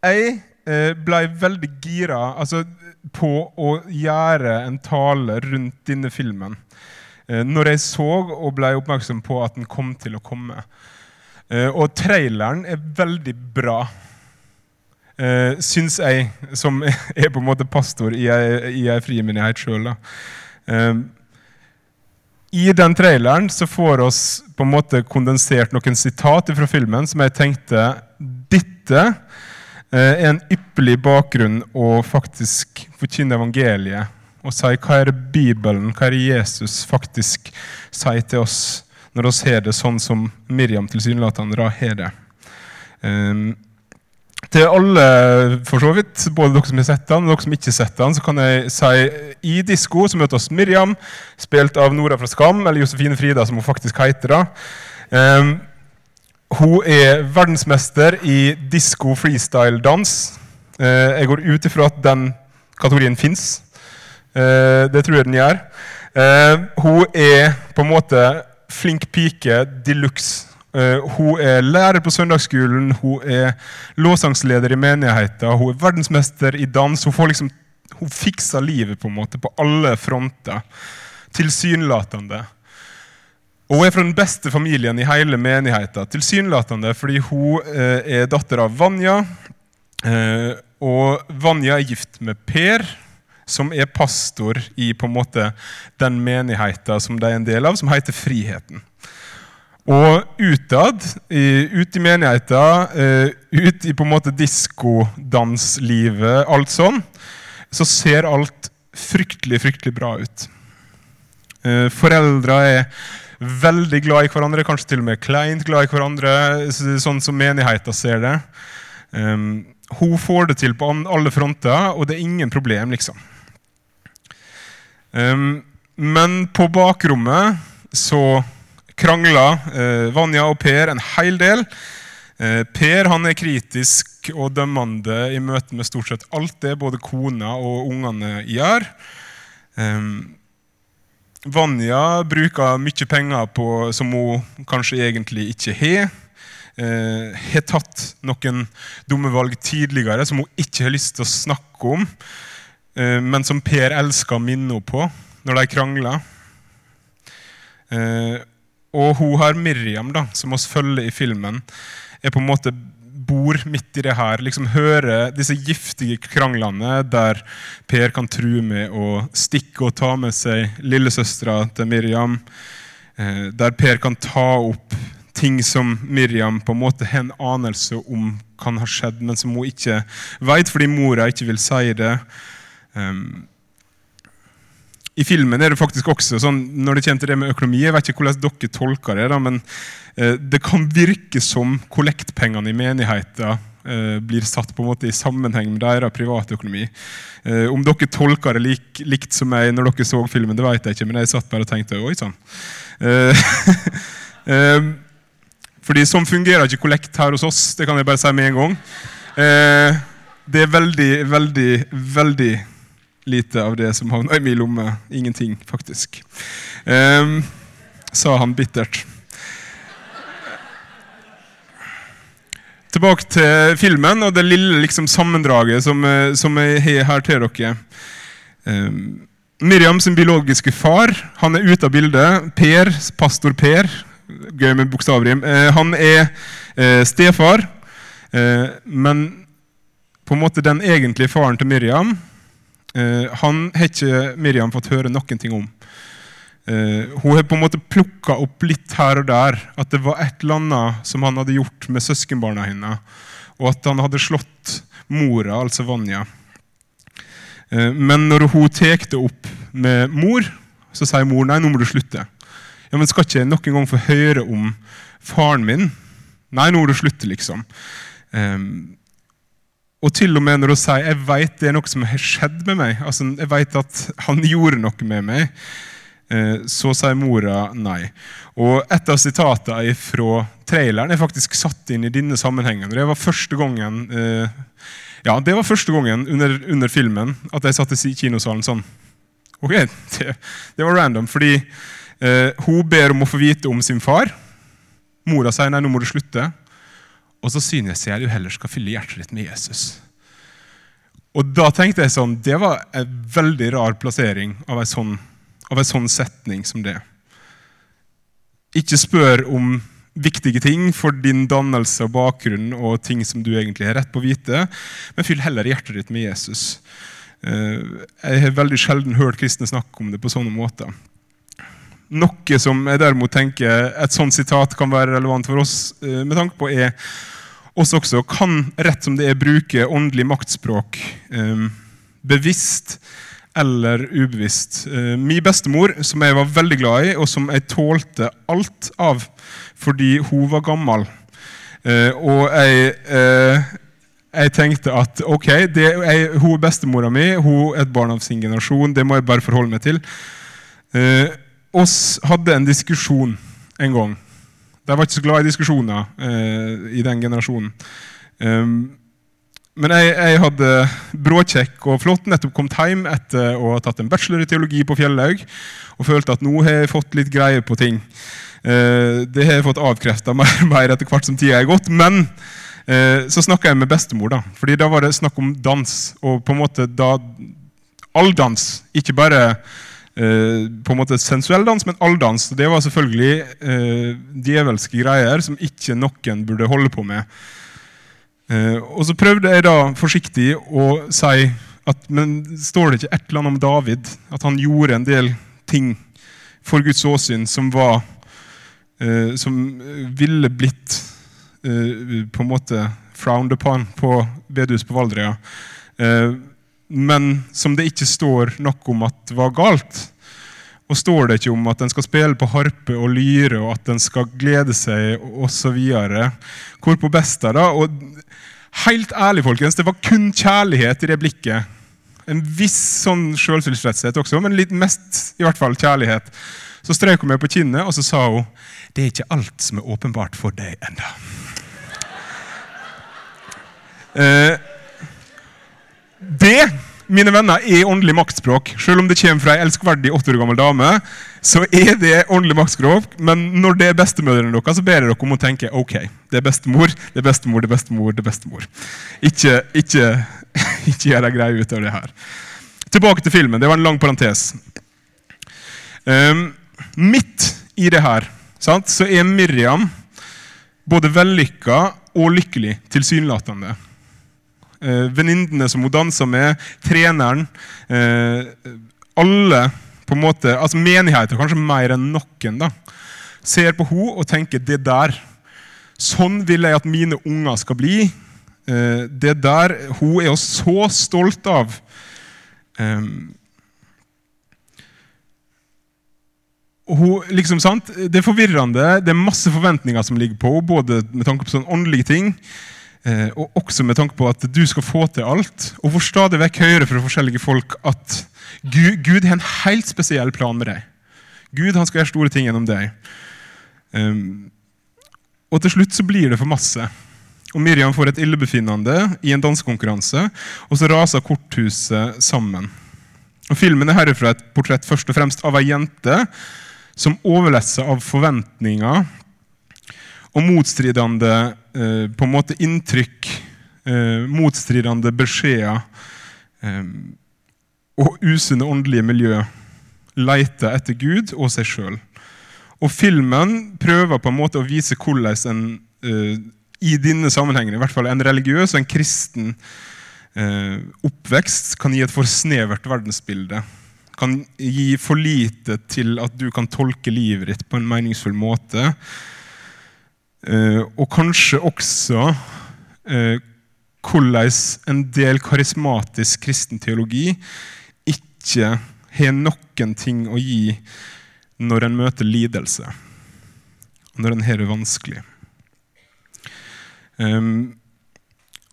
jeg eh, ble veldig gira altså, på å gjøre en tale rundt denne filmen. Eh, når jeg så og ble oppmerksom på at den kom til å komme. Eh, og traileren er veldig bra. Uh, syns jeg, som er på en måte pastor i ei, frimenighet sjøl. I den traileren så får oss på en måte kondensert noen sitat fra filmen som jeg tenkte dette er en ypperlig bakgrunn å faktisk forkynne evangeliet og si hva er det Bibelen, hva er det Jesus faktisk sier til oss når vi har det sånn som Miriam tilsynelatende har det. Um, til alle, for så vidt, både dere som har sett den, og dere som ikke har sett den, så kan jeg si i disko så møter oss Miriam, spilt av Nora fra Skam, eller Josefine Frida, som hun faktisk heter. da. Um, hun er verdensmester i disko freestyle-dans. Uh, jeg går ut ifra at den kategorien fins. Uh, det tror jeg den gjør. Uh, hun er på en måte flink pike de luxe. Hun er lærer på søndagsskolen, hun er låsangsleder i menigheten, hun er verdensmester i dans. Hun, liksom, hun fikser livet på en måte på alle fronter. Tilsynelatende. Og hun er fra den beste familien i hele menigheten. Tilsynelatende fordi hun uh, er datter av Vanja. Uh, og Vanja er gift med Per, som er pastor i på en måte den menigheten som de er en del av, som heter Friheten. Og utad, ut i menigheten, eh, ut i på en måte diskodanslivet, alt sånn, så ser alt fryktelig, fryktelig bra ut. Eh, foreldre er veldig glad i hverandre, kanskje til og med kleint glad i hverandre, sånn som menigheten ser det. Um, hun får det til på alle fronter, og det er ingen problem, liksom. Um, men på bakrommet så krangler uh, Vanja og Per en hel del. Uh, per han er kritisk og dømmende i møte med stort sett alt det både kona og ungene gjør. Eh, Vanja bruker mye penger på, som hun kanskje egentlig ikke har. Eh, har tatt noen dumme valg tidligere som hun ikke har lyst til å snakke om, eh, men som Per elsker å minne henne på når de krangler. Eh, og hun har Miriam, da, som oss følger i filmen, er på en måte bor midt i det her. liksom Hører disse giftige kranglene der Per kan true med å stikke og ta med seg lillesøstera til Miriam. Eh, der Per kan ta opp ting som Miriam på en måte har en anelse om kan ha skjedd, men som hun ikke vet fordi mora ikke vil si det. I filmen er det faktisk også sånn, når det kommer til det med økonomi Jeg vet ikke hvordan dere tolker det, da, men eh, det kan virke som kollektpengene i menigheten eh, blir satt på en måte i sammenheng med deres privatøkonomi. Eh, om dere tolker det lik, likt som meg når dere så filmen, det vet jeg ikke, men jeg satt bare og tenkte oi sann. Eh, eh, fordi sånn fungerer ikke kollekt her hos oss. Det kan jeg bare si med en gang. Eh, det er veldig, veldig, veldig lite av det som havna i min lomme. Ingenting, faktisk. Um, sa han bittert. Tilbake til filmen og det lille liksom, sammendraget som, eh, som jeg har her til dere. Um, Miriam sin biologiske far han er ute av bildet. Per, pastor Per, gøy med bokstavrim, uh, han er uh, stefar. Uh, men på en måte den egentlige faren til Miriam Uh, han har ikke Miriam fått høre noen ting om. Uh, hun har på en måte plukka opp litt her og der at det var et eller annet som han hadde gjort med søskenbarna hennes, og at han hadde slått mora, altså Vanja. Uh, men når hun tar det opp med mor, så sier mor nei, nå må du slutte. Ja, men Skal ikke jeg noen gang få høre om faren min? Nei, nå må du slutte, liksom. Um, og til og med når hun sier jeg vet det er noe som har skjedd med meg, altså jeg vet at han gjorde noe med meg, eh, så sier mora nei. Og Et av sitatene fra traileren er faktisk satt inn i denne sammenhengen. Det var første gangen eh, ja, det var første gangen under, under filmen at jeg satt i kinosalen sånn. Ok, det, det var random, fordi eh, hun ber om å få vite om sin far. Mora sier nei, nå må du slutte. Og så synes jeg du heller skal fylle hjertet ditt med Jesus. Og da tenkte jeg sånn, Det var en veldig rar plassering av en sånn, av en sånn setning som det. Ikke spør om viktige ting for din dannelse og bakgrunn og ting som du egentlig har rett på å vite, men fyll heller hjertet ditt med Jesus. Eh, jeg har veldig sjelden hørt kristne snakke om det på sånne måter. Noe som jeg derimot tenker et sånt sitat kan være relevant for oss eh, med tanke på, er oss også kan rett som det er bruke åndelig maktspråk eh, bevisst eller ubevisst. Eh, min bestemor, som jeg var veldig glad i, og som jeg tålte alt av fordi hun var gammel. Og jeg, jeg tenkte at ok, det, jeg, hun er bestemora mi, hun er et barn av sin generasjon, det må jeg bare forholde meg til. Oss hadde en diskusjon en gang de var ikke så glad i diskusjoner eh, i den generasjonen. Um, men jeg, jeg, hadde bråkjekk og flott nettopp kommet hjem etter å ha tatt en bachelor i teologi på Fjellhaug og følte at nå har jeg fått litt greie på ting. Eh, det har jeg fått avkrefta mer, mer etter hvert som tida er gått. Men eh, så snakka jeg med bestemor, da, fordi da var det snakk om dans. Og på en måte da All dans, ikke bare på en måte sensuell dans, men all dans. Det var selvfølgelig eh, djevelske greier som ikke noen burde holde på med. Eh, og så prøvde jeg da forsiktig å si at men står det ikke et eller annet om David? At han gjorde en del ting for Guds åsyn som var eh, Som ville blitt eh, på en måte frowned upon på bedehus på Valdrea. Eh, men som det ikke står noe om at var galt. Og står det ikke om at en skal spille på harpe og lyre, og at en skal glede seg osv. Hvor på best er da? Og helt ærlig, folkens, det var kun kjærlighet i det blikket. En viss sånn selvtilfredshet også, men litt mest i hvert fall kjærlighet. Så strøk hun meg på kinnet, og så sa hun det er ikke alt som er åpenbart for deg ennå. Eh, det mine venner, er åndelig maktspråk. Selv om det kommer fra ei elskverdig åtte år gammel dame, så er det åndelig maktspråk. Men når det er bestemødrene deres, så ber jeg dere om å tenke ok, det er bestemor, det er bestemor, det er bestemor. det er bestemor. Ikke, ikke, ikke gjør deg greie ut av det her. Tilbake til filmen. Det var en lang parentes. Um, midt i det her sant, så er Miriam både vellykka og lykkelig, tilsynelatende venninnene som hun dansa med, treneren eh, Alle på en måte, altså menigheter, kanskje mer enn noen, da, ser på henne og tenker 'det der'. Sånn vil jeg at mine unger skal bli. Eh, det der Hun er jo så stolt av. Hun, liksom? Det er forvirrende. Det er masse forventninger som ligger på henne, både med tanke på sånn åndelige ting Eh, og også med tanke på at du skal få til alt. Og hvor stadig vekk høyere fra forskjellige folk at Gud, Gud, har en helt spesiell plan med deg. Gud han skal gjøre store ting gjennom deg. Um, og til slutt så blir det for masse. Og Miriam får et illebefinnende i en dansekonkurranse, og så raser korthuset sammen. Og Filmen er herfra et portrett først og fremst av ei jente som overlesser av forventninger og motstridende eh, på en måte inntrykk, eh, motstridende beskjeder eh, og usunne åndelige miljø leter etter Gud og seg sjøl. Og filmen prøver på en måte å vise hvordan en eh, i denne sammenhengen, i hvert fall en religiøs og en kristen eh, oppvekst kan gi et for snevert verdensbilde. Kan gi for lite til at du kan tolke livet ditt på en meningsfull måte. Eh, og kanskje også eh, hvordan en del karismatisk kristen teologi ikke har noen ting å gi når en møter lidelse, når en har det vanskelig. Um,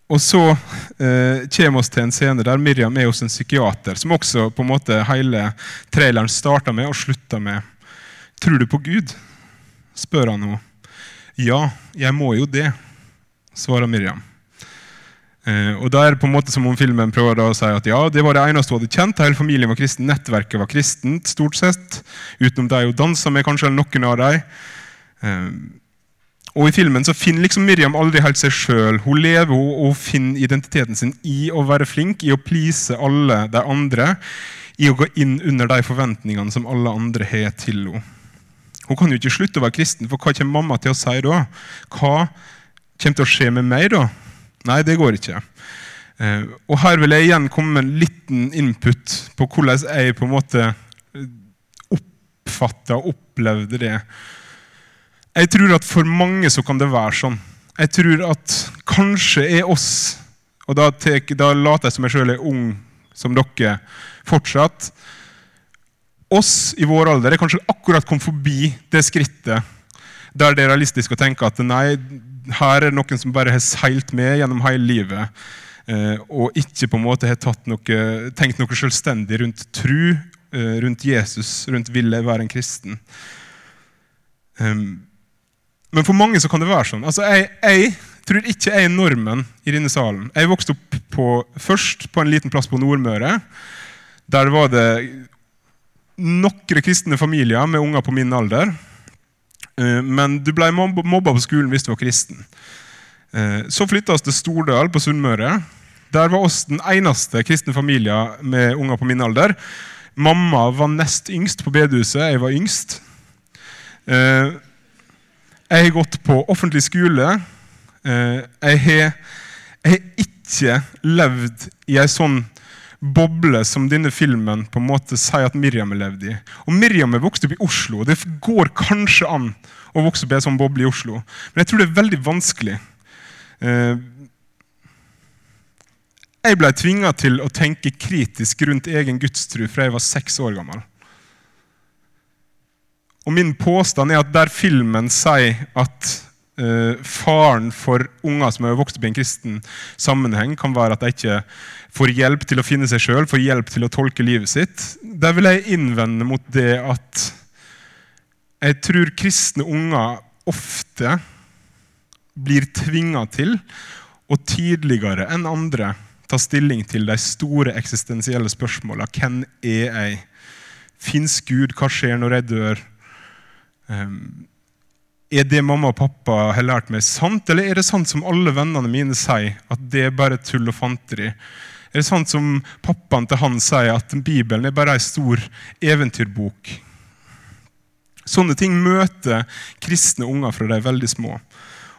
og så eh, kommer vi til en scene der Miriam er hos en psykiater, som også på en måte hele traileren starta med og slutta med. Tror du på Gud? spør han henne. Ja, jeg må jo det, svarer Miriam. Eh, og da er det på en måte som om filmen prøver å si at ja, det var det eneste hun hadde kjent. Hele familien var kristen, nettverket var kristent, stort sett. Utenom de hun dansa med, kanskje, eller noen av dem. Eh, Og I filmen så finner liksom Miriam aldri helt seg sjøl. Hun lever og finner identiteten sin i å være flink, i å please alle de andre, i å gå inn under de forventningene som alle andre har til henne. Hun kan jo ikke slutte å være kristen, for hva kommer mamma til å si da? Hva kommer til å skje med meg da? Nei, det går ikke. Eh, og Her vil jeg igjen komme med en liten input på hvordan jeg på en måte oppfatta og opplevde det. Jeg tror at for mange så kan det være sånn. Jeg tror at kanskje er oss Og da, tek, da later jeg som jeg sjøl er ung som dere fortsatt. Oss i vår alder er kanskje akkurat kommet forbi det skrittet der det er realistisk å tenke at nei, her er det noen som bare har seilt med gjennom hele livet, eh, og ikke på en måte har noe, tenkt noe selvstendig rundt tru, eh, rundt Jesus, rundt ville være en kristen. Um, men for mange så kan det være sånn. Altså, jeg, jeg tror ikke jeg er normen i denne salen. Jeg vokste opp på, først på en liten plass på Nordmøre. Der var det noen kristne familier med unger på min alder. Eh, men du ble mobba på skolen hvis du var kristen. Eh, så flytta vi til Stordal på Sunnmøre. Der var oss den eneste kristne familien med unger på min alder. Mamma var nest yngst på bedehuset. Jeg var yngst. Eh, jeg har gått på offentlig skole. Jeg har, jeg har ikke levd i ei sånn boble som denne filmen på en måte sier at Miriam har levd i. Og Miriam er vokst opp i Oslo. Det går kanskje an å vokse opp i en sånn boble i Oslo, men jeg tror det er veldig vanskelig. Eh, jeg ble tvinga til å tenke kritisk rundt egen gudstru fra jeg var seks år gammel. Og min påstand er at der filmen sier at faren for unger som har vokst opp i en kristen sammenheng, kan være at de ikke får hjelp til å finne seg sjøl, får hjelp til å tolke livet sitt, der vil jeg innvende mot det at jeg tror kristne unger ofte blir tvinga til å tidligere enn andre ta stilling til de store eksistensielle spørsmåla. Hvem er jeg? Fins Gud? Hva skjer når jeg dør? Ehm, er det mamma og pappa har lært meg, sant, eller er det sant som alle vennene mine sier, at det er bare tull og fanteri? Er det sant som pappaen til han sier, at Bibelen er bare ei stor eventyrbok? Sånne ting møter kristne unger fra de er veldig små.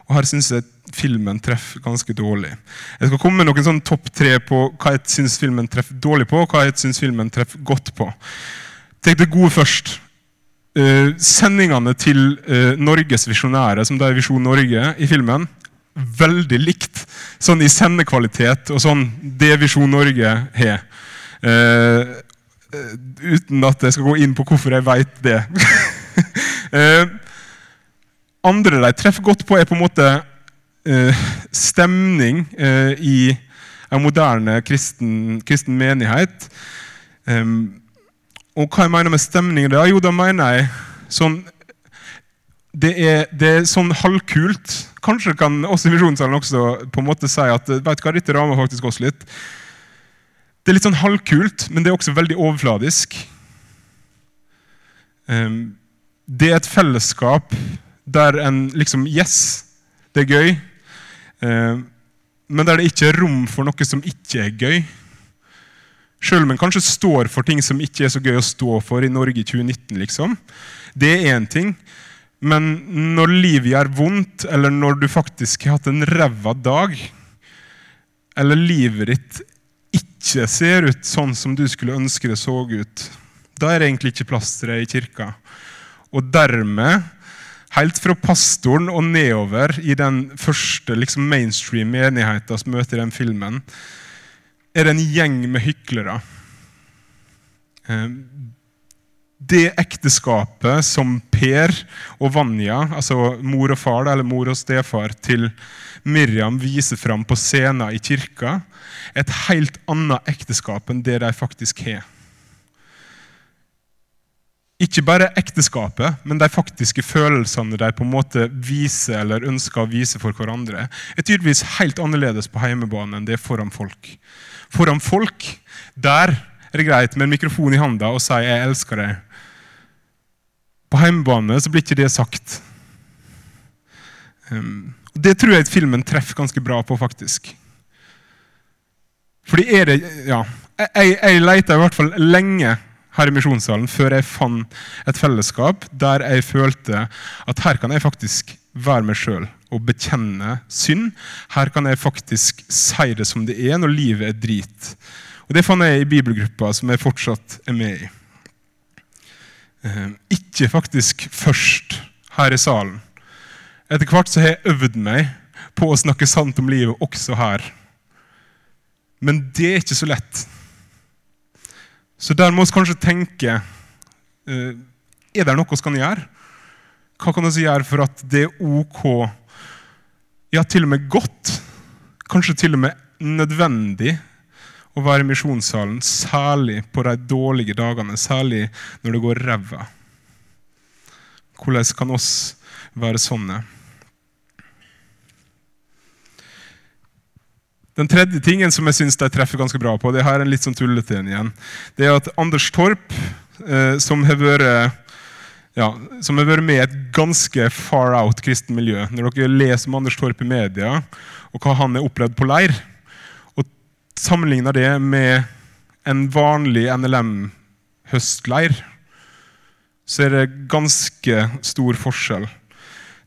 Og Her syns jeg filmen treffer ganske dårlig. Jeg skal komme med noen sånn topp tre på hva jeg syns filmen treffer dårlig på, og hva jeg syns filmen treffer godt på. Tenk det gode først. Uh, sendingene til uh, Norges visjonære, som det er Visjon Norge i filmen, veldig likt. Sånn i sendekvalitet og sånn det Visjon Norge har. Uh, uten at jeg skal gå inn på hvorfor jeg veit det. andre de treffer godt på, er på en måte stemning i en moderne kristen, kristen menighet. Um, og hva jeg mener med stemning da? Jo, da mener jeg sånn det er, det er, sånn halvkult. Kanskje kan oss i Visjonssalen også på en måte si at vet du hva, dette rammer faktisk oss litt. Det er litt sånn halvkult, men det er også veldig overfladisk. Um, det er et fellesskap der en liksom Yes, det er gøy. Um, men der det ikke er rom for noe som ikke er gøy. Sjøl om en kanskje står for ting som ikke er så gøy å stå for i Norge i 2019. liksom. Det er én ting. Men når livet gjør vondt, eller når du faktisk har hatt en ræva dag, eller livet ditt ikke ser ut sånn som du skulle ønske det så ut, da er det egentlig ikke plass til det i kirka. Og dermed, helt fra pastoren og nedover i den første liksom, mainstream menigheten som møter den filmen, er det en gjeng med hyklere. Eh, det ekteskapet som Per og Vanja, altså mor og far eller mor og stefar til Miriam, viser fram på scenen i kirka, er et helt annet ekteskap enn det de faktisk har. Ikke bare ekteskapet, men de faktiske følelsene de på en måte viser eller ønsker å vise for hverandre, er tydeligvis helt annerledes på hjemmebane enn det er foran folk foran folk, der er det greit med en mikrofon i handa og si 'jeg elsker deg'. På hjemmebane så blir ikke det sagt. Um, det tror jeg filmen treffer ganske bra på, faktisk. Fordi er det Ja. Jeg, jeg leita i hvert fall lenge her i misjonssalen før jeg fant et fellesskap der jeg følte at her kan jeg faktisk være meg sjøl og bekjenne synd. Her kan jeg faktisk si det som det er når livet er drit. Og Det fant jeg i bibelgruppa som jeg fortsatt er med i. Ehm, ikke faktisk først her i salen. Etter hvert så har jeg øvd meg på å snakke sant om livet også her. Men det er ikke så lett. Så der må vi kanskje tenke uh, Er det noe vi kan gjøre? Hva kan vi gjøre for at det er ok, ja, til og med godt, kanskje til og med nødvendig å være i misjonssalen, særlig på de dårlige dagene, særlig når det går ræva? Hvordan kan oss være sånne? Den tredje tingen som jeg synes de treffer ganske bra på, det her er en litt sånn tullete en igjen, det er at Anders Torp, eh, som har vært ja, som har vært med i et ganske far out kristen miljø. Når dere leser om Anders Torp i media, og hva han har opplevd på leir, og sammenligner det med en vanlig NLM-høstleir, så er det ganske stor forskjell.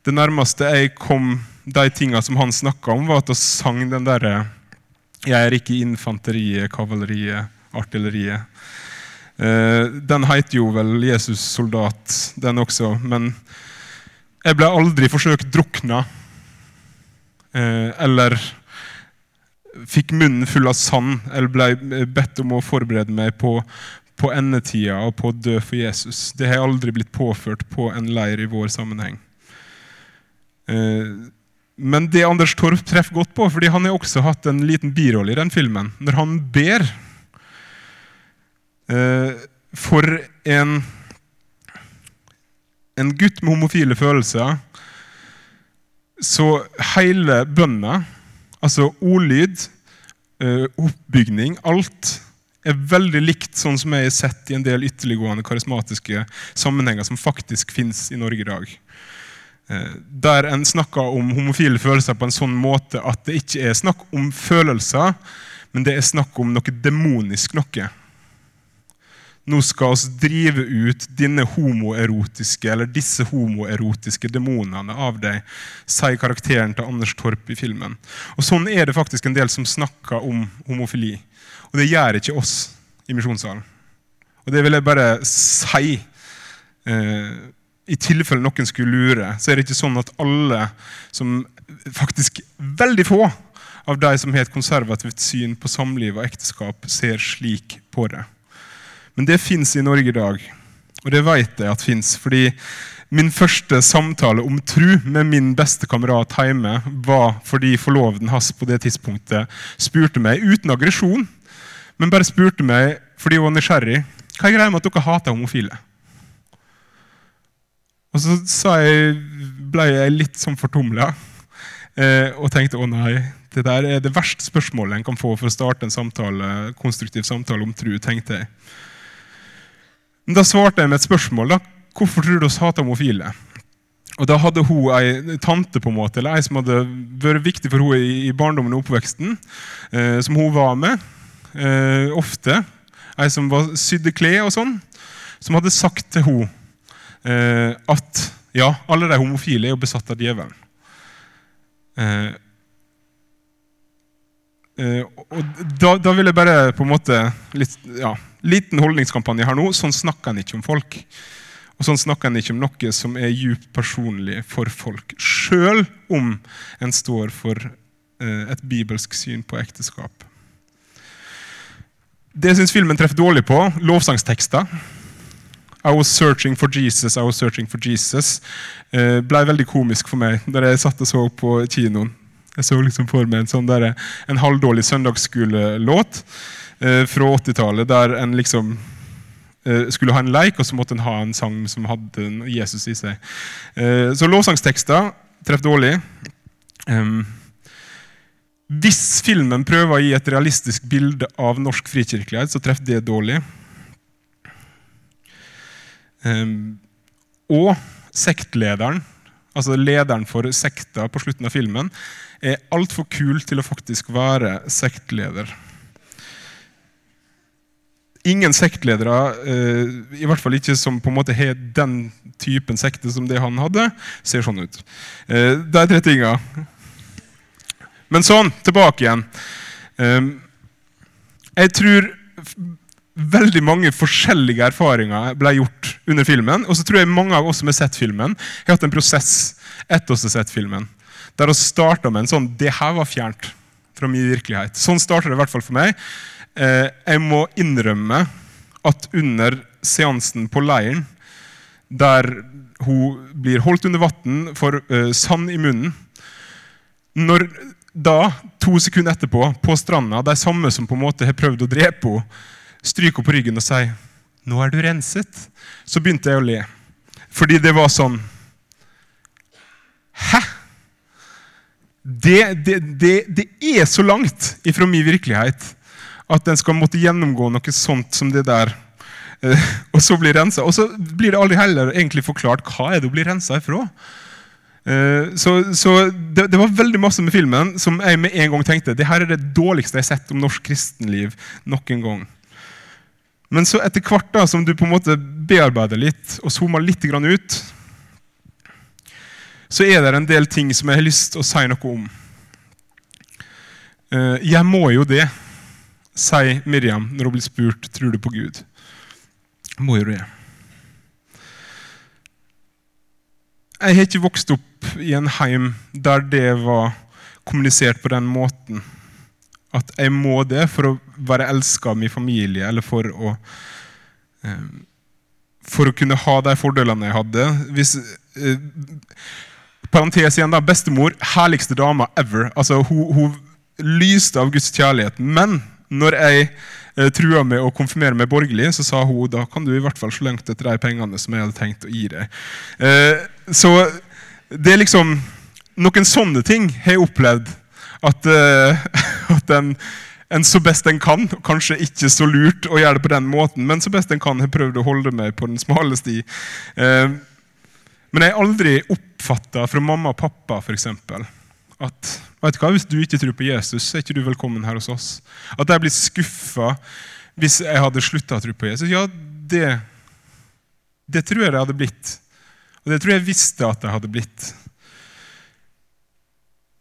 Det nærmeste jeg kom de tingene som han snakka om, var at han sang den derre jeg er ikke infanteriet, kavaleriet, artilleriet. Eh, den heter jo vel 'Jesus soldat', den også. Men jeg ble aldri forsøkt drukna. Eh, eller fikk munnen full av sand, eller ble bedt om å forberede meg på, på endetida og på å dø for Jesus. Det har aldri blitt påført på en leir i vår sammenheng. Eh, men det Anders Torp treffer godt på, fordi han har også hatt en liten birolle i den filmen, når han ber eh, for en, en gutt med homofile følelser, så hele bønna, altså ordlyd, eh, oppbygning, alt er veldig likt sånn som jeg har sett i en del ytterliggående karismatiske sammenhenger som faktisk fins i Norge i dag. Eh, der en snakker om homofile følelser på en sånn måte at det ikke er snakk om følelser, men det er snakk om noe demonisk noe. Nå skal oss drive ut dine homoerotiske, eller disse homoerotiske demonene av deg, sier karakteren til Anders Torp i filmen. Og Sånn er det faktisk en del som snakker om homofili. Og det gjør ikke oss i misjonssalen. Og det vil jeg bare si. Eh, i tilfelle noen skulle lure, så er det ikke sånn at alle som Faktisk veldig få av de som har et konservativt syn på samliv og ekteskap, ser slik på det. Men det fins i Norge i dag, og det vet jeg at fins. Fordi min første samtale om tru med min beste kamerat hjemme var fordi forloveden hans på det tidspunktet spurte meg uten aggresjon, men bare spurte meg fordi hun var nysgjerrig. Hva er greia med at dere hater homofile? Og så jeg, ble jeg litt sånn fortumla eh, og tenkte å nei, det der er det verste spørsmålet en kan få for å starte en samtale, konstruktiv samtale om tru, tenkte jeg. Men da svarte jeg med et spørsmål. da, Hvorfor tror du oss hater homofile? Og Da hadde hun ei tante på en måte, eller ei som hadde vært viktig for henne i, barndommen og oppveksten, eh, som hun var med eh, ofte. Ei som var sydde klær og sånn, som hadde sagt til henne eh, at ja, alle de homofile er jo besatt av djevelen. Eh, eh, og da, da, vil jeg bare på en måte litt, ja, Liten holdningskampanje her nå. Sånn snakker en ikke om folk. Og sånn snakker en ikke om noe som er djupt personlig for folk. Sjøl om en står for uh, et bibelsk syn på ekteskap. Det syns filmen treffer dårlig på. Lovsangstekster. I was searching for Jesus, I was searching for Jesus. Uh, ble veldig komisk for meg da jeg satt og så på kinoen. Jeg så liksom for meg en sånn der, en halvdårlig søndagsskolelåt eh, fra 80-tallet, der en liksom eh, skulle ha en leik, og så måtte en ha en sang som hadde Jesus i seg. Eh, så lovsangstekster treffer dårlig. Um, hvis filmen prøver å gi et realistisk bilde av norsk frikirkelighet, så treffer det dårlig. Um, og sektlederen, altså lederen for sekta på slutten av filmen, er altfor kul til å faktisk være sektleder. Ingen sektledere, eh, i hvert fall ikke som på en måte har den typen sekte som det han hadde, ser sånn ut. Eh, det er tre tinga. Men sånn, tilbake igjen. Eh, jeg tror veldig mange forskjellige erfaringer ble gjort under filmen. Og så tror jeg mange av oss som har sett filmen, har hatt en prosess etter å ha sett filmen. Der vi starta med en sånn Det her var fjernt fra min virkelighet. Sånn starter det i hvert fall for meg. Eh, jeg må innrømme at under seansen på leiren, der hun blir holdt under vann for uh, sand i munnen Når da, to sekunder etterpå, på stranda, de samme som på en måte har prøvd å drepe henne, stryker henne på ryggen og sier 'Nå er du renset', så begynte jeg å le. Fordi det var sånn Hæ? Det, det, det, det er så langt ifra min virkelighet at en skal måtte gjennomgå noe sånt som det der. Eh, og så bli rensa. Og så blir det aldri heller egentlig forklart hva er det å bli rensa ifra. Eh, så, så det, det, var veldig masse med filmen som jeg med en gang tenkte det her er det dårligste jeg har sett om norsk kristenliv noen gang. Men så etter hvert da, som du på en måte bearbeider litt og zoomer litt ut, så er det en del ting som jeg har lyst til å si noe om. Eh, jeg må jo det sier Miriam når hun blir spurt tror du på Gud. Må jo det. Jeg har ikke vokst opp i en heim der det var kommunisert på den måten. At jeg må det for å være elska av min familie, eller for å eh, For å kunne ha de fordelene jeg hadde. Hvis, eh, parentes igjen, da, Bestemor, herligste dama ever. Altså, hun, hun lyste av Guds kjærlighet. Men når jeg eh, trua med å konfirmere meg borgerlig, så sa hun da kan du i hvert fall slengte etter de pengene som jeg hadde tenkt å gi deg. Eh, så det er liksom Noen sånne ting har jeg opplevd. At, eh, at en, en, så best en kan, kanskje ikke så lurt å gjøre det på den måten, men så best en kan har prøvd å holde meg på den smale sti. Eh, men jeg har aldri oppfatta fra mamma og pappa for eksempel, at vet du hva, Hvis du ikke tror på Jesus, er ikke du velkommen her hos oss. At jeg blir skuffa hvis jeg hadde slutta å tro på Jesus. Ja, det, det tror jeg det hadde blitt. Og det tror jeg visste at det hadde blitt.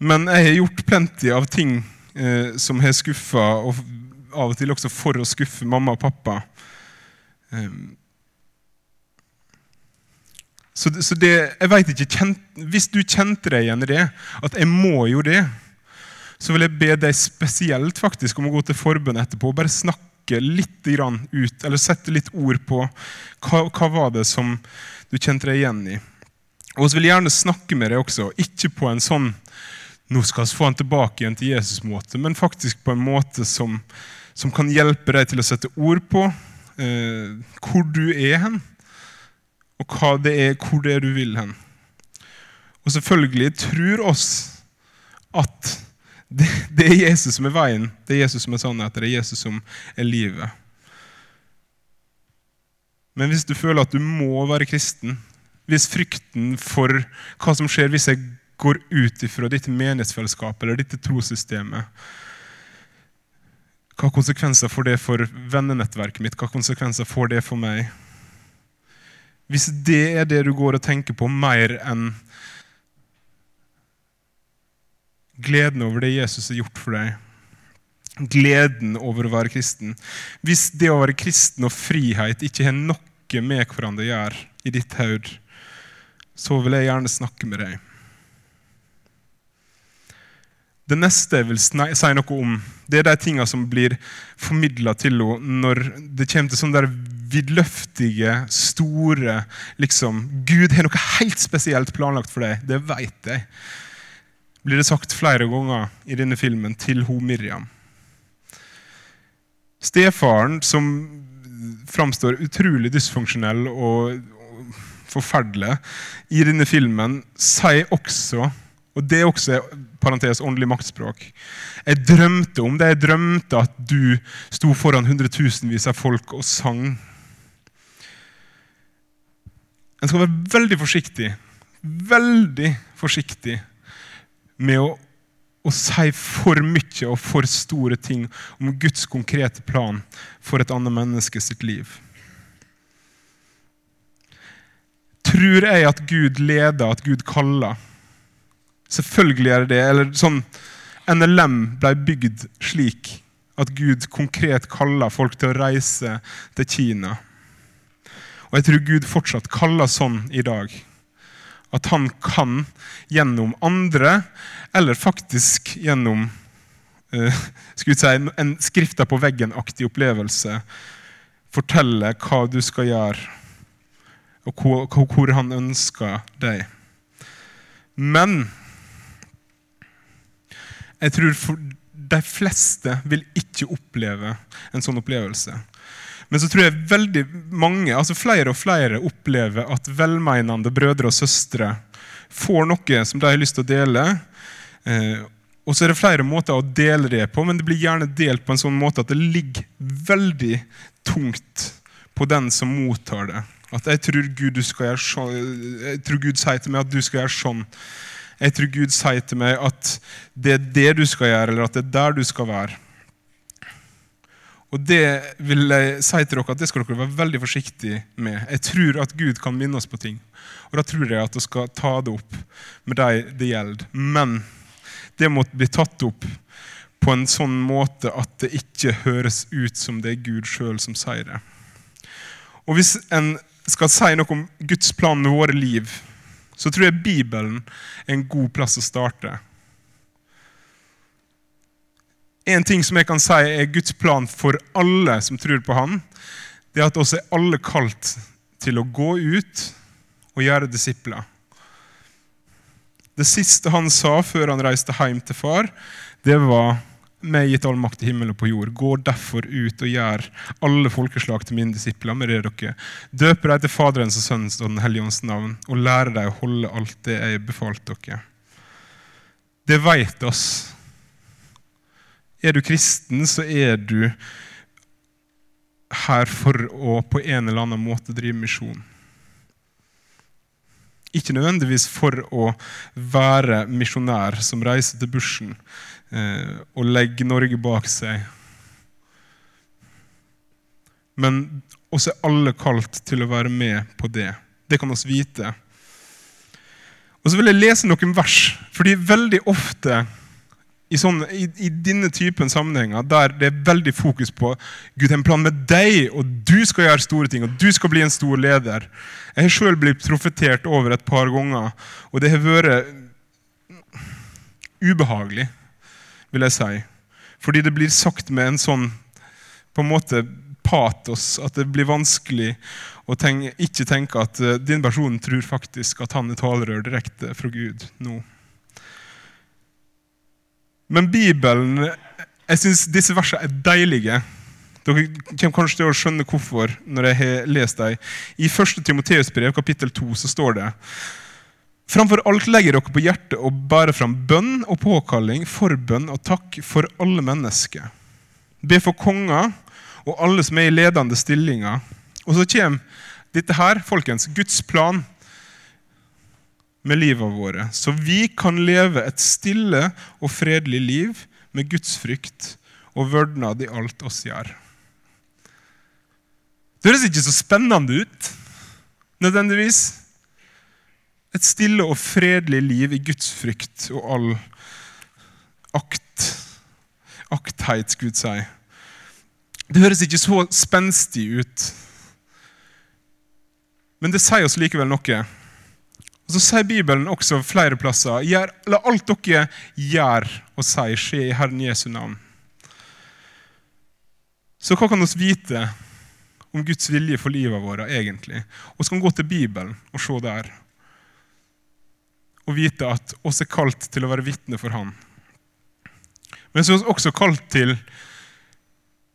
Men jeg har gjort plenty av ting eh, som har skuffa, og av og til også for å skuffe mamma og pappa. Um, så, så det, jeg vet ikke, kjent, Hvis du kjente deg igjen i det, at jeg må jo det, så vil jeg be deg spesielt faktisk om å gå til forbønn etterpå og bare snakke litt ut, eller sette litt ord på hva, hva var det som du kjente deg igjen i. Og så vil jeg gjerne snakke med deg også, ikke på en sånn nå skal vi få han tilbake igjen til Jesus-måte, men faktisk på en måte som, som, kan hjelpe deg til å sette ord på eh, hvor du er hen og hva det er, hvor det er du vil hen. Og selvfølgelig tror oss at det, det, er Jesus som er veien, det er Jesus som er sannheten, det er Jesus som er livet. Men hvis du føler at du må være kristen, hvis frykten for hva som skjer hvis jeg går ut ifra ditt menighetsfellesskap eller ditt trossystemet Hva konsekvenser får det for vennenettverket mitt? Hva konsekvenser får det for meg? Hvis det er det du går og tenker på mer enn gleden over det Jesus har gjort for deg, gleden over å være kristen Hvis det å være kristen og frihet ikke har noe med hverandre å gjøre i ditt hode, så vil jeg gjerne snakke med deg. Det neste jeg vil si noe om, det er de tingene som blir formidla til henne når det kommer til sånne der vidløftige, store liksom, Gud har noe helt spesielt planlagt for deg. Det vet jeg. Blir det sagt flere ganger i denne filmen til ho Miriam. Stefaren, som framstår utrolig dysfunksjonell og forferdelig i denne filmen, sier også og det er også parentes åndelig maktspråk. Jeg drømte om det. Jeg drømte at du sto foran hundretusenvis av folk og sang. En skal være veldig forsiktig veldig forsiktig med å, å si for mye og for store ting om Guds konkrete plan for et annet menneske sitt liv. Tror jeg at Gud leder, at Gud kaller? Selvfølgelig er det det. Eller sånn NLM ble bygd slik at Gud konkret kaller folk til å reise til Kina. Og jeg tror Gud fortsatt kaller sånn i dag. At han kan gjennom andre, eller faktisk gjennom uh, si, en skrifta på veggen-aktig opplevelse, fortelle hva du skal gjøre, og hvor, hvor han ønsker deg. Men jeg tror for de fleste vil ikke oppleve en sånn opplevelse. Men så tror jeg veldig mange, altså flere og flere opplever at velmeinende brødre og søstre får noe som de har lyst til å dele. Eh, og så er det flere måter å dele det på, men det blir gjerne delt på en sånn måte at det ligger veldig tungt på den som mottar det. At jeg tror Gud, sånn, jeg tror Gud sier til meg at du skal gjøre sånn. Jeg tror Gud sier til meg at det er det du skal gjøre, eller at det er der du skal være. Og det vil jeg si til dere at det skal dere være veldig forsiktige med. Jeg tror at Gud kan minne oss på ting. Og da tror jeg at vi skal ta det opp med de det gjelder. Men det må bli tatt opp på en sånn måte at det ikke høres ut som det er Gud sjøl som sier det. Og hvis en skal si noe om Guds plan med våre liv, så tror jeg Bibelen er en god plass å starte. En ting som jeg kan si er Guds plan for alle som tror på Han, det er at også er alle kalt til å gå ut og gjøre disipler. Det siste han sa før han reiste hjem til far, det var meg gitt all makt i himmelen og på jord. Gå derfor ut og gjør alle folkeslag til mine disipler med det dere døper dem til Faderens og Sønnens og Den hellige ånds navn, og lærer dem å holde alt det jeg befalt dere. Det vet oss. Er du kristen, så er du her for å på en eller annen måte drive misjon. Ikke nødvendigvis for å være misjonær som reiser til bushen eh, og legge Norge bak seg. Men også er alle kalt til å være med på det. Det kan oss vite. Og så vil jeg lese noen vers, fordi veldig ofte i, sånne, i, i, denne typen sammenhenger der det er veldig fokus på Gud har en plan med deg, og du skal gjøre store ting, og du skal bli en stor leder. Jeg har sjøl blitt profetert over et par ganger, og det har vært ubehagelig, vil jeg si. Fordi det blir sagt med en sånn på en måte patos at det blir vanskelig å tenke, ikke tenke at uh, din person tror faktisk at han er talerør direkte fra Gud nå. Men Bibelen jeg synes disse versene er deilige. Dere kommer kanskje til å skjønne hvorfor når jeg har lest dem. I 1. Timoteus brev, kapittel 2, så står det Framfor alt legger dere på hjertet å bære fram bønn og påkalling, forbønn og takk for alle mennesker. Be for konger og alle som er i ledende stillinger. Og så kommer dette her, folkens, Guds plan med livet våre, så vi kan leve et stille og fredelig liv med Guds frykt og vørdnad i alt oss gjør. Det høres ikke så spennende ut, nødvendigvis. Et stille og fredelig liv i Guds frykt og all akt. Aktheit, Gud sier. Det høres ikke så spenstig ut. Men det sier oss likevel noe. Og Så sier Bibelen også flere plasser la alt dere gjør og sier, skje i Herren Jesu navn. Så hva kan vi vite om Guds vilje for livet vårt egentlig? Vi kan gå til Bibelen og se der. Og vite at oss er kalt til å være vitne for Han. Men så er vi også kalt til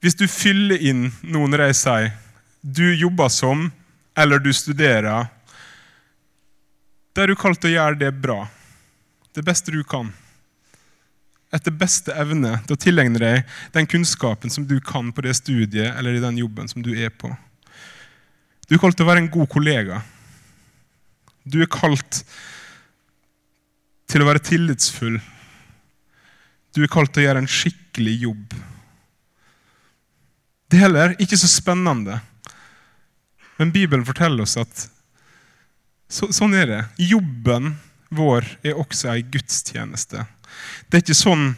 Hvis du fyller inn noen når jeg sier du jobber som, eller du studerer, da er du kalt til å gjøre det bra. Det beste du kan. Etter beste evne til å tilegne deg den kunnskapen som du kan på det studiet eller i den jobben som du er på. Du er kalt til å være en god kollega. Du er kalt til å være tillitsfull. Du er kalt til å gjøre en skikkelig jobb. Det er heller ikke så spennende. Men Bibelen forteller oss at så, sånn er det. Jobben vår er også ei gudstjeneste. Det er ikke sånn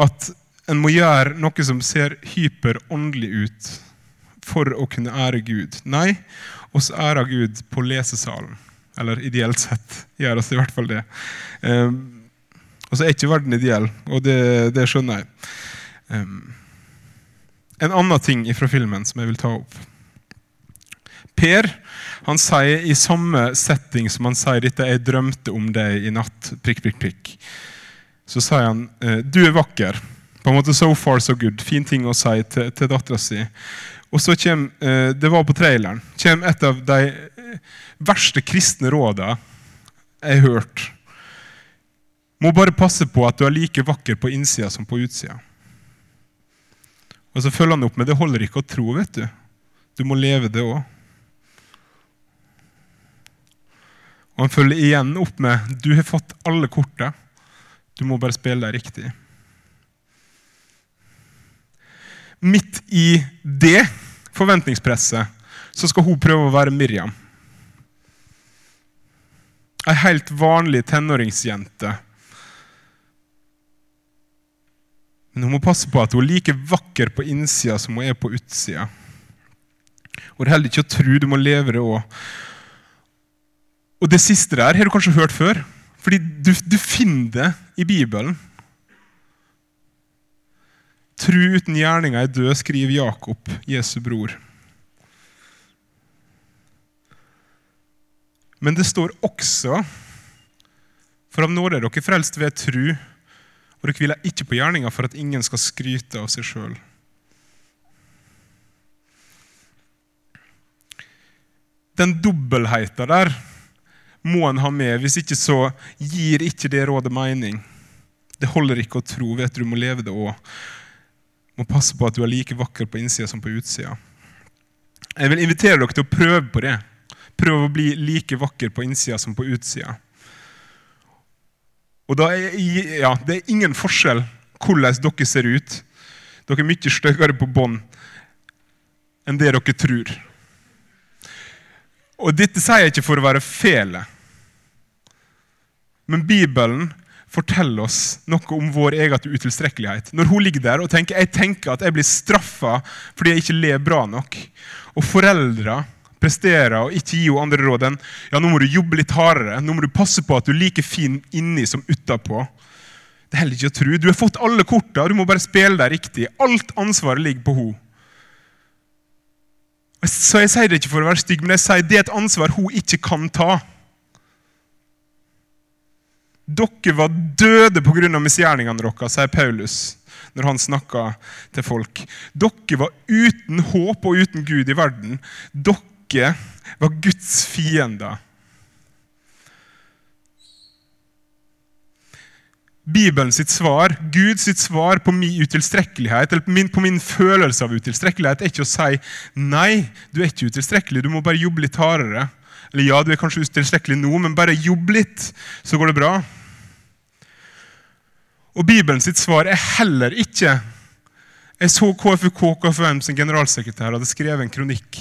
at en må gjøre noe som ser hyperåndelig ut for å kunne ære Gud. Nei, oss ærer Gud på lesesalen. Eller ideelt sett gjør oss i hvert fall det. Um, og så er ikke verden ideell, og det, det skjønner jeg. Um, en annen ting fra filmen som jeg vil ta opp. Per han sier i samme setting som han sier dette 'Jeg drømte om deg i natt', prikk, prikk, prikk. Så sier han eh, 'Du er vakker'. På en måte so far so good. Fin ting å si til, til dattera si. Og så kommer, eh, Det var på traileren. kommer et av de verste kristne råda jeg har hørt. Må bare passe på at du er like vakker på innsida som på utsida. Og så følger han opp med det holder ikke å tro, vet du. Du må leve det òg. Og han følger igjen opp med du har fått alle korta. Du må bare spille deg riktig. Midt i det forventningspresset så skal hun prøve å være Miriam. Ei helt vanlig tenåringsjente. Men hun må passe på at hun er like vakker på innsida som hun er på utsida. Og det er heller ikke å tro, du må leve det òg. Og det siste der har du kanskje hørt før, fordi du, du finner det i Bibelen. Tru uten gjerninga er død, skriver Jakob, Jesu bror. Men det står også For av nåde er dere frelst ved tru, og dere hviler ikke på gjerninga for at ingen skal skryte av seg sjøl. Den dobbeltheta der må en ha med. Hvis ikke så gir ikke det rådet mening. Det holder ikke å tro. vet Du du må leve det òg. Må passe på at du er like vakker på innsida som på utsida. Jeg vil invitere dere til å prøve på det. Prøv å bli like vakker på innsida som på utsida. Og er, ja, Det er ingen forskjell hvordan dere ser ut. Dere er mye styggere på bånd enn det dere tror. Og Dette sier jeg ikke for å være fele. Men Bibelen forteller oss noe om vår egen utilstrekkelighet. Når hun ligger der og tenker jeg tenker at jeg blir straffa fordi jeg ikke ler bra nok, og foreldre presterer og ikke gir henne andre råd enn ja, nå må du jobbe litt hardere, nå må du passe på at du er like fin inni som utapå. Det er heller ikke å tro. Du har fått alle korta, du må bare spille deg riktig. Alt ansvaret ligger på henne. Så Jeg sier det ikke for å være stygg, men jeg sier det er et ansvar hun ikke kan ta. Dere var døde pga. misgjerningene deres, sier Paulus når han snakker til folk. Dere var uten håp og uten Gud i verden. Dere var Guds fiender. Bibelen sitt svar, Gud sitt svar på min utilstrekkelighet, eller på min, på min, følelse av utilstrekkelighet, er ikke å si nei, du er ikke utilstrekkelig, du må bare jobbe litt hardere. Eller ja, du er kanskje utilstrekkelig nå, men bare jobb litt, så går det bra. Og Bibelen sitt svar er heller ikke Jeg så KFUK KFUM sin generalsekretær hadde skrevet en kronikk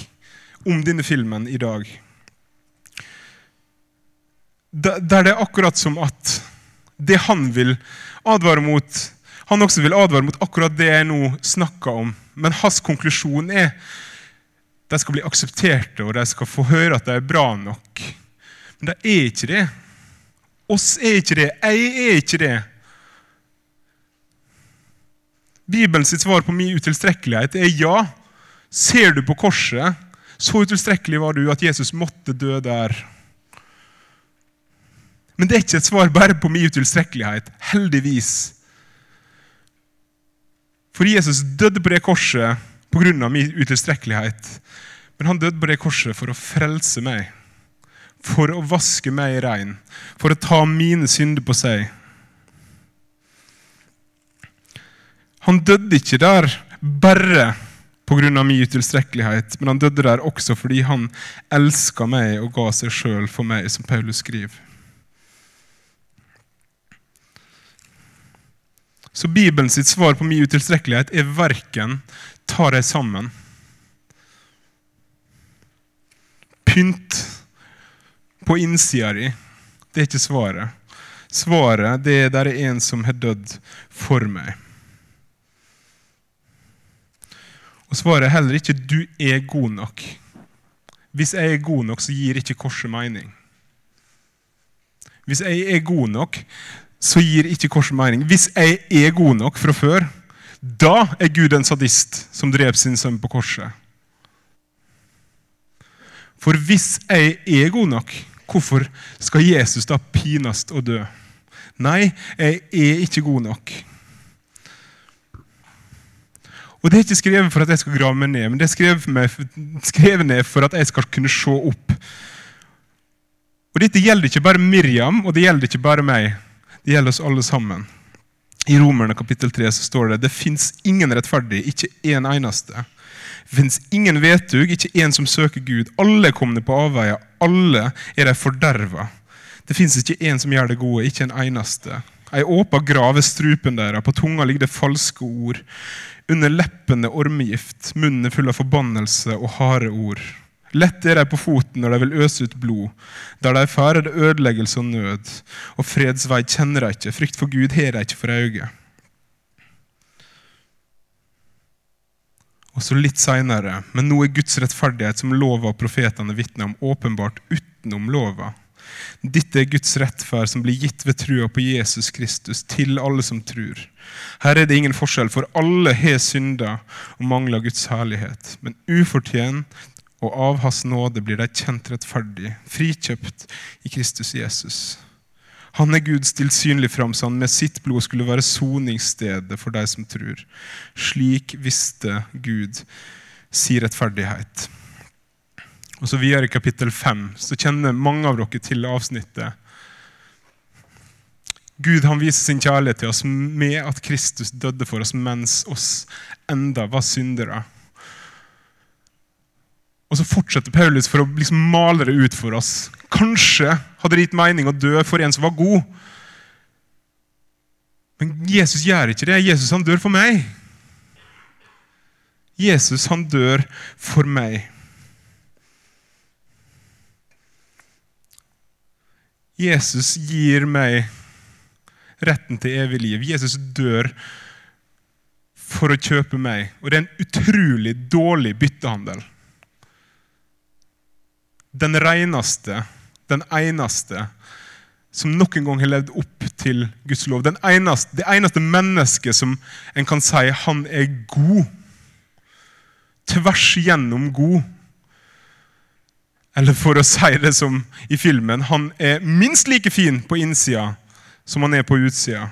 om denne filmen i dag. Der det er akkurat som at det han vil advare mot Han også vil advare mot akkurat det jeg nå snakker om. Men hans konklusjon er de skal bli aksepterte, og de skal få høre at de er bra nok. Men de er ikke det. Oss er ikke det. Jeg er ikke det. Bibelens svar på min utilstrekkelighet er ja. Ser du på korset, så utilstrekkelig var du at Jesus måtte dø der. Men det er ikke et svar bare på min utilstrekkelighet. Heldigvis. For Jesus døde på det korset pga. min utilstrekkelighet. Men han døde på det korset for å frelse meg. For å vaske meg rein. For å ta mine synder på seg. Han døde ikke der bare pga. min utilstrekkelighet, men han døde der også fordi han elska meg og ga seg sjøl for meg, som Paulus skriver. Så Bibelen sitt svar på min utilstrekkelighet er verken ta deg sammen. Pynt på innsida di. Det er ikke svaret. Svaret det er der er en som har dødd for meg. Og svaret er heller ikke 'du er god nok'. Hvis jeg er god nok, så gir ikke korset mening. Hvis jeg er god nok, så gir ikke korset mening. Hvis jeg er god nok fra før, da er Gud en sadist som drev sin sønn på korset. For hvis jeg er god nok, hvorfor skal Jesus da pinast og dø? Nei, jeg er ikke god nok. Og Det er ikke skrevet for at jeg skal grave meg ned, men det er skrevet, ned for at jeg skal kunne se opp. Og Dette gjelder ikke bare Miriam, og det gjelder ikke bare meg. Det gjelder oss alle sammen. I Romerne kapittel 3 så står det det fins ingen rettferdig, ikke en eneste. Det fins ingen vetug, ikke en som søker Gud. Alle er kommet på avveier, alle er de forderva. Det fins ikke en som gjør det gode, ikke en eneste. Ei åpa gravestrupen er strupen deres, på tunga ligger det falske ord. Under leppene ormegift, munnen er full av forbannelse og harde ord. Lett er de på foten når de vil øse ut blod. Der de er det ødeleggelse og nød. Og fredsvei kjenner de ikke, frykt for Gud har de ikke for øye. Og så litt seinere, men nå er Guds rettferdighet, som lova og profetene vitner om, åpenbart utenom lova. Dette er Guds rettferd som blir gitt ved trua på Jesus Kristus til alle som tror. Her er det ingen forskjell, for alle har synda og mangler Guds herlighet. Men ufortjent og av Hans nåde blir de kjent rettferdig, frikjøpt i Kristus Jesus. Han er Gud stilt synlig fram, så han med sitt blod skulle være soningsstedet for de som tror. Slik visste Gud si rettferdighet. Og så Videre i kapittel 5 så kjenner mange av dere til avsnittet. Gud han viser sin kjærlighet til oss med at Kristus døde for oss mens oss enda var syndere. Og så fortsetter Paulus for å liksom male det ut for oss. Kanskje hadde det gitt mening å dø for en som var god. Men Jesus gjør ikke det. Jesus han dør for meg. Jesus han dør for meg. Jesus gir meg retten til evig liv. Jesus dør for å kjøpe meg. Og det er en utrolig dårlig byttehandel. Den reneste, den eneste som noen gang har levd opp til Guds lov. Eneste, det eneste mennesket som en kan si han er god. Tvers gjennom god. Eller for å si det som i filmen, han er minst like fin på innsida som han er på utsida.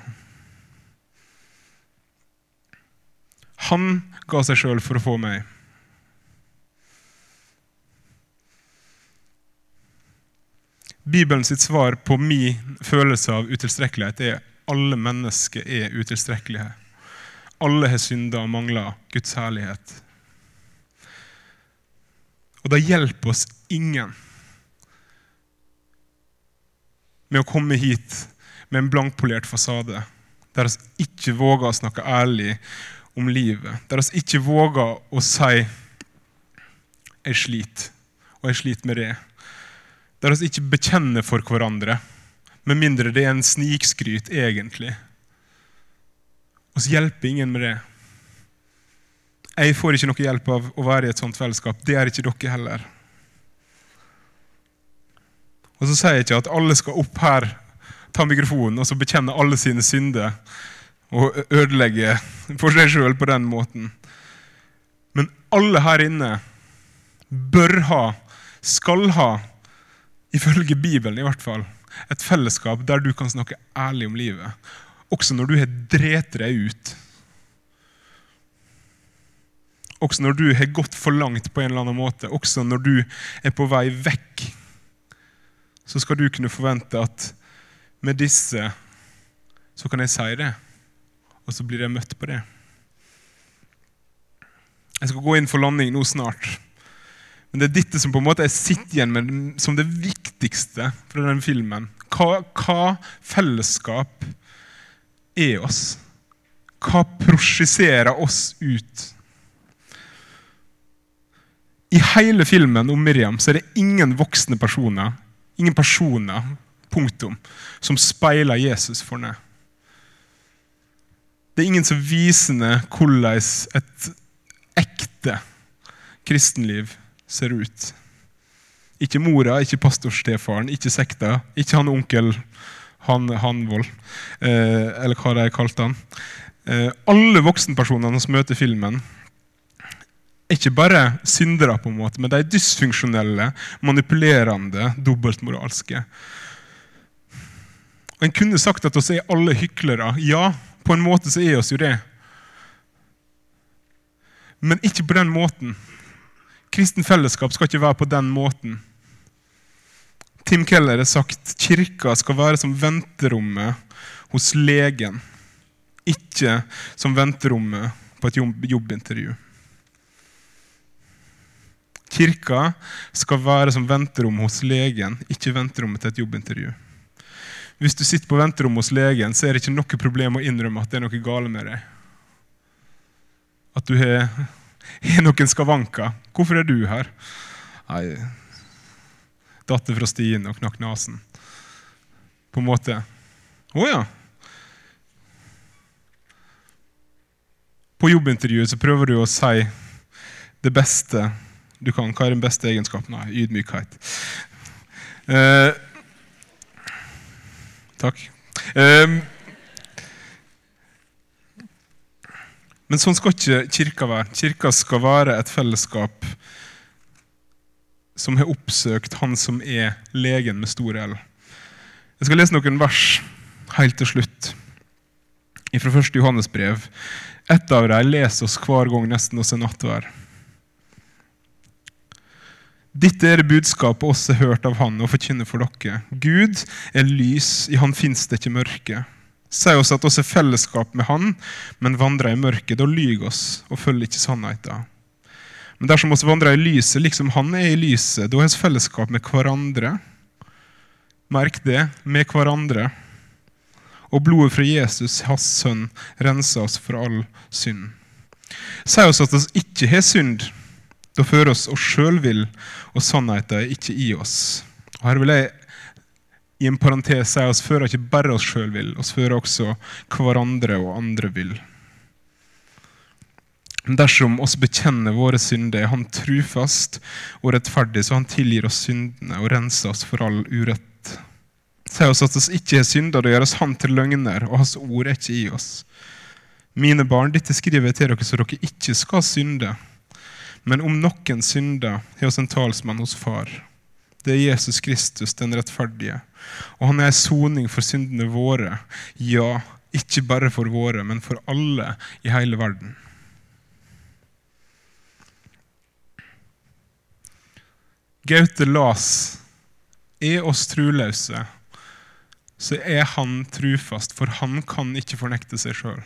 Han ga seg sjøl for å få meg. Bibelen sitt svar på min følelse av utilstrekkelighet er alle mennesker er utilstrekkelige. Alle har synda og mangler Guds herlighet. Og det hjelper oss ingen med å komme hit med en blankpolert fasade, der vi ikke våger å snakke ærlig om livet, der vi ikke våger å si 'jeg sliter', og 'jeg sliter med det', der vi ikke bekjenner for hverandre, med mindre det er en snikskryt egentlig. Vi hjelper ingen med det. Jeg får ikke noe hjelp av å være i et sånt fellesskap. Det er ikke dere heller. Og så sier jeg ikke at alle skal opp her, ta mikrofonen og så bekjenne alle sine synder og ødelegge for seg sjøl på den måten. Men alle her inne bør ha, skal ha, ifølge Bibelen i hvert fall, et fellesskap der du kan snakke ærlig om livet. Også når du har drept deg ut. Også når du har gått for langt på en eller annen måte. Også når du er på vei vekk så skal du kunne forvente at med disse så kan jeg si det, og så blir jeg møtt på det. Jeg skal gå inn for landing nå snart. Men det er dette som på en måte jeg sitter igjen med som det viktigste fra den filmen. Hva, hva fellesskap er oss? Hva prosjiserer oss ut? I hele filmen om Miriam så er det ingen voksne personer ingen personer punktum, som speiler Jesus for ned. Det er ingen som viser ned hvordan et ekte kristenliv ser ut. Ikke mora, ikke pastorstefaren, ikke sekta, ikke han onkel han, Hanvold, eh, eller hva de kalte han. Eh, alle voksenpersonene som møter filmen, ikke bare syndere, på en måte, men de dysfunksjonelle, manipulerende, dobbeltmoralske. Og En kunne sagt at oss er alle hyklere. Ja, på en måte så er oss jo det. Men ikke på den måten. Kristen fellesskap skal ikke være på den måten. Tim Keller har sagt kirka skal være som venterommet hos legen, ikke som venterommet på et jobbintervju. Kirka skal være som venterom hos legen, ikke venterommet til et jobbintervju. Hvis du sitter på venterommet hos legen, så er det ikke noe problem å innrømme at det er noe galt med deg. At du har, noen skavanker. Hvorfor er du her? Nei, datter fra stien og knakk nesen. På en måte. Å ja. På jobbintervjuet så prøver du å si det beste du kan. Hva er den beste egenskapen? Nei, ydmykhet. Eh, takk. Eh, men sånn skal ikke kirka være. Kirka skal være et fellesskap som har oppsøkt Han som er legen med stor L. Jeg skal lese noen vers helt til slutt fra 1. Johannes brev. Et av dem leser oss hver gang nesten oss er nattvær. Dette er budskapet også hørt av Han og forkynner for dere. Gud er lys, i Han fins det ikke mørke. Sier oss at oss er fellesskap med Han, men vandrer i mørket. Da lyver oss og følger ikke sannheten. Men dersom oss vandrer i lyset, liksom Han er i lyset, da har vi fellesskap med hverandre. Merk det med hverandre. Og blodet fra Jesus, hans sønn, renser oss for all synd. Sier oss at oss ikke har synd da fører oss oss sjøl vil, og sannheten er ikke i oss. Og her vil jeg i en parentes si oss fører ikke bare oss sjøl vil, oss fører også hverandre og andre vil. Dersom oss bekjenner våre synder, er Han trufast og rettferdig, så Han tilgir oss syndene og renser oss for all urett. Si oss at oss ikke er synder, det gjør oss Han til løgner, og Hans ord er ikke i oss. Mine barn, dette skriver jeg til dere så dere ikke skal synde. Men om noen synder, har oss en talsmann hos Far. Det er Jesus Kristus, den rettferdige. Og han er ei soning for syndene våre. Ja, ikke bare for våre, men for alle i hele verden. Gaute Las er oss troløse, så er han trufast, for han kan ikke fornekte seg sjøl.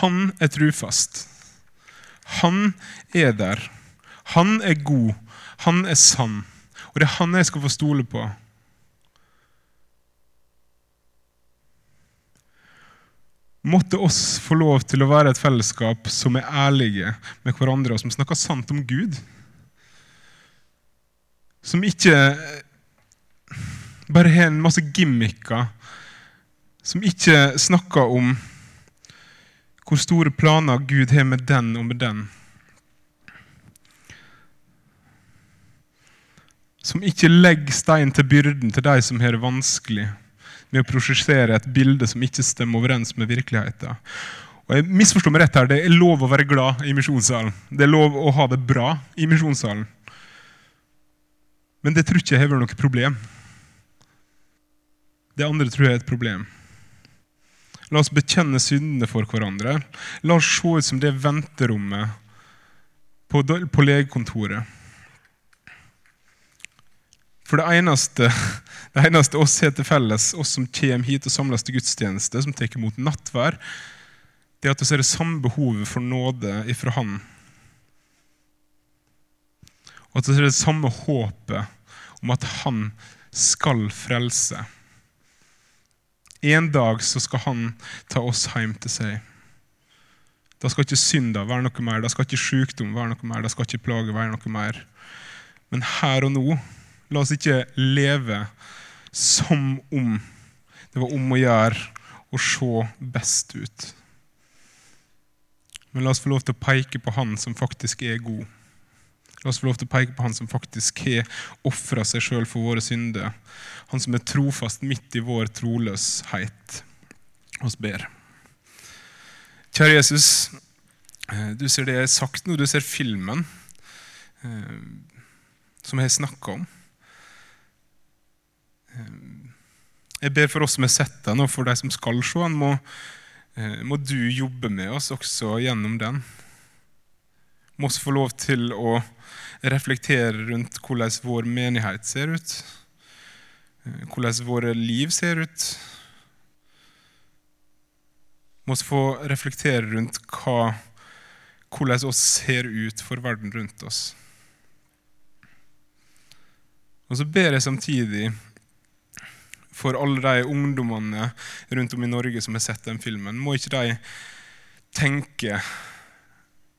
Han er trufast. Han er der. Han er god. Han er sann. Og det er han jeg skal få stole på. Måtte oss få lov til å være et fellesskap som er ærlige med hverandre, og som snakker sant om Gud. Som ikke bare har en masse gimmicker. Som ikke snakker om hvor store planer Gud har med den og med den. Som ikke legger stein til byrden til de som har det vanskelig, med å prosjektere et bilde som ikke stemmer overens med virkeligheten. Og jeg misforstår meg rett her, Det er lov å være glad i misjonssalen. Det er lov å ha det bra i misjonssalen. Men det tror ikke jeg har vært noe problem. Det andre tror jeg er et problem. La oss bekjenne syndene for hverandre. La oss se ut som det venterommet på, på legekontoret. For det eneste, det eneste oss har til felles, oss som kommer hit og samles til gudstjeneste, som tar imot nattvær, det er at vi ser det samme behovet for nåde ifra Han. Og at vi ser det samme håpet om at Han skal frelse. En dag så skal han ta oss hjem til seg. Da skal ikke synder være noe mer, da skal ikke sykdom være noe mer, da skal ikke plage være noe mer. Men her og nå, la oss ikke leve som om det var om å gjøre å se best ut. Men la oss få lov til å peke på Han som faktisk er god. La oss få lov til å peke på Han som faktisk har ofra seg sjøl for våre synder. Han som er trofast midt i vår troløshet. Oss ber. Kjære Jesus, eh, du ser det jeg har sagt nå, du ser filmen eh, som jeg har snakka om. Eh, jeg ber for oss som har sett den, og for de som skal se den, må, må du jobbe med oss også gjennom den. Må også få lov til å reflektere rundt hvordan vår menighet ser ut. Hvordan våre liv ser ut må vi få reflektere rundt hva, hvordan oss ser ut for verden rundt oss. Og så ber jeg samtidig for alle de ungdommene rundt om i Norge som har sett den filmen. Må ikke de tenke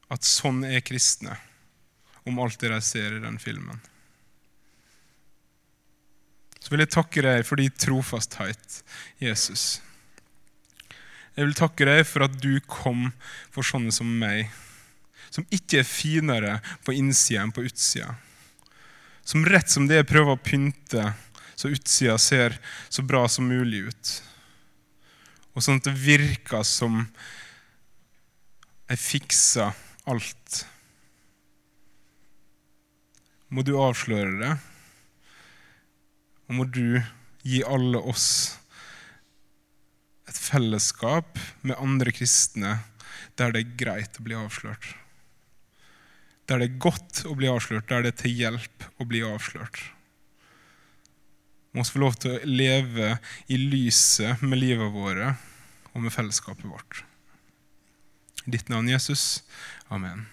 at sånn er kristne, om alt det de ser i den filmen. Så vil jeg takke deg for din trofasthet, Jesus. Jeg vil takke deg for at du kom for sånne som meg, som ikke er finere på innsida enn på utsida. Som rett som det prøver å pynte så utsida ser så bra som mulig ut. Og sånn at det virker som jeg fikser alt. Må du avsløre det, og må du gi alle oss et fellesskap med andre kristne der det er greit å bli avslørt. Der det er godt å bli avslørt, der det er til hjelp å bli avslørt. Må få lov til å leve i lyset med livet våre og med fellesskapet vårt. I ditt navn, Jesus. Amen.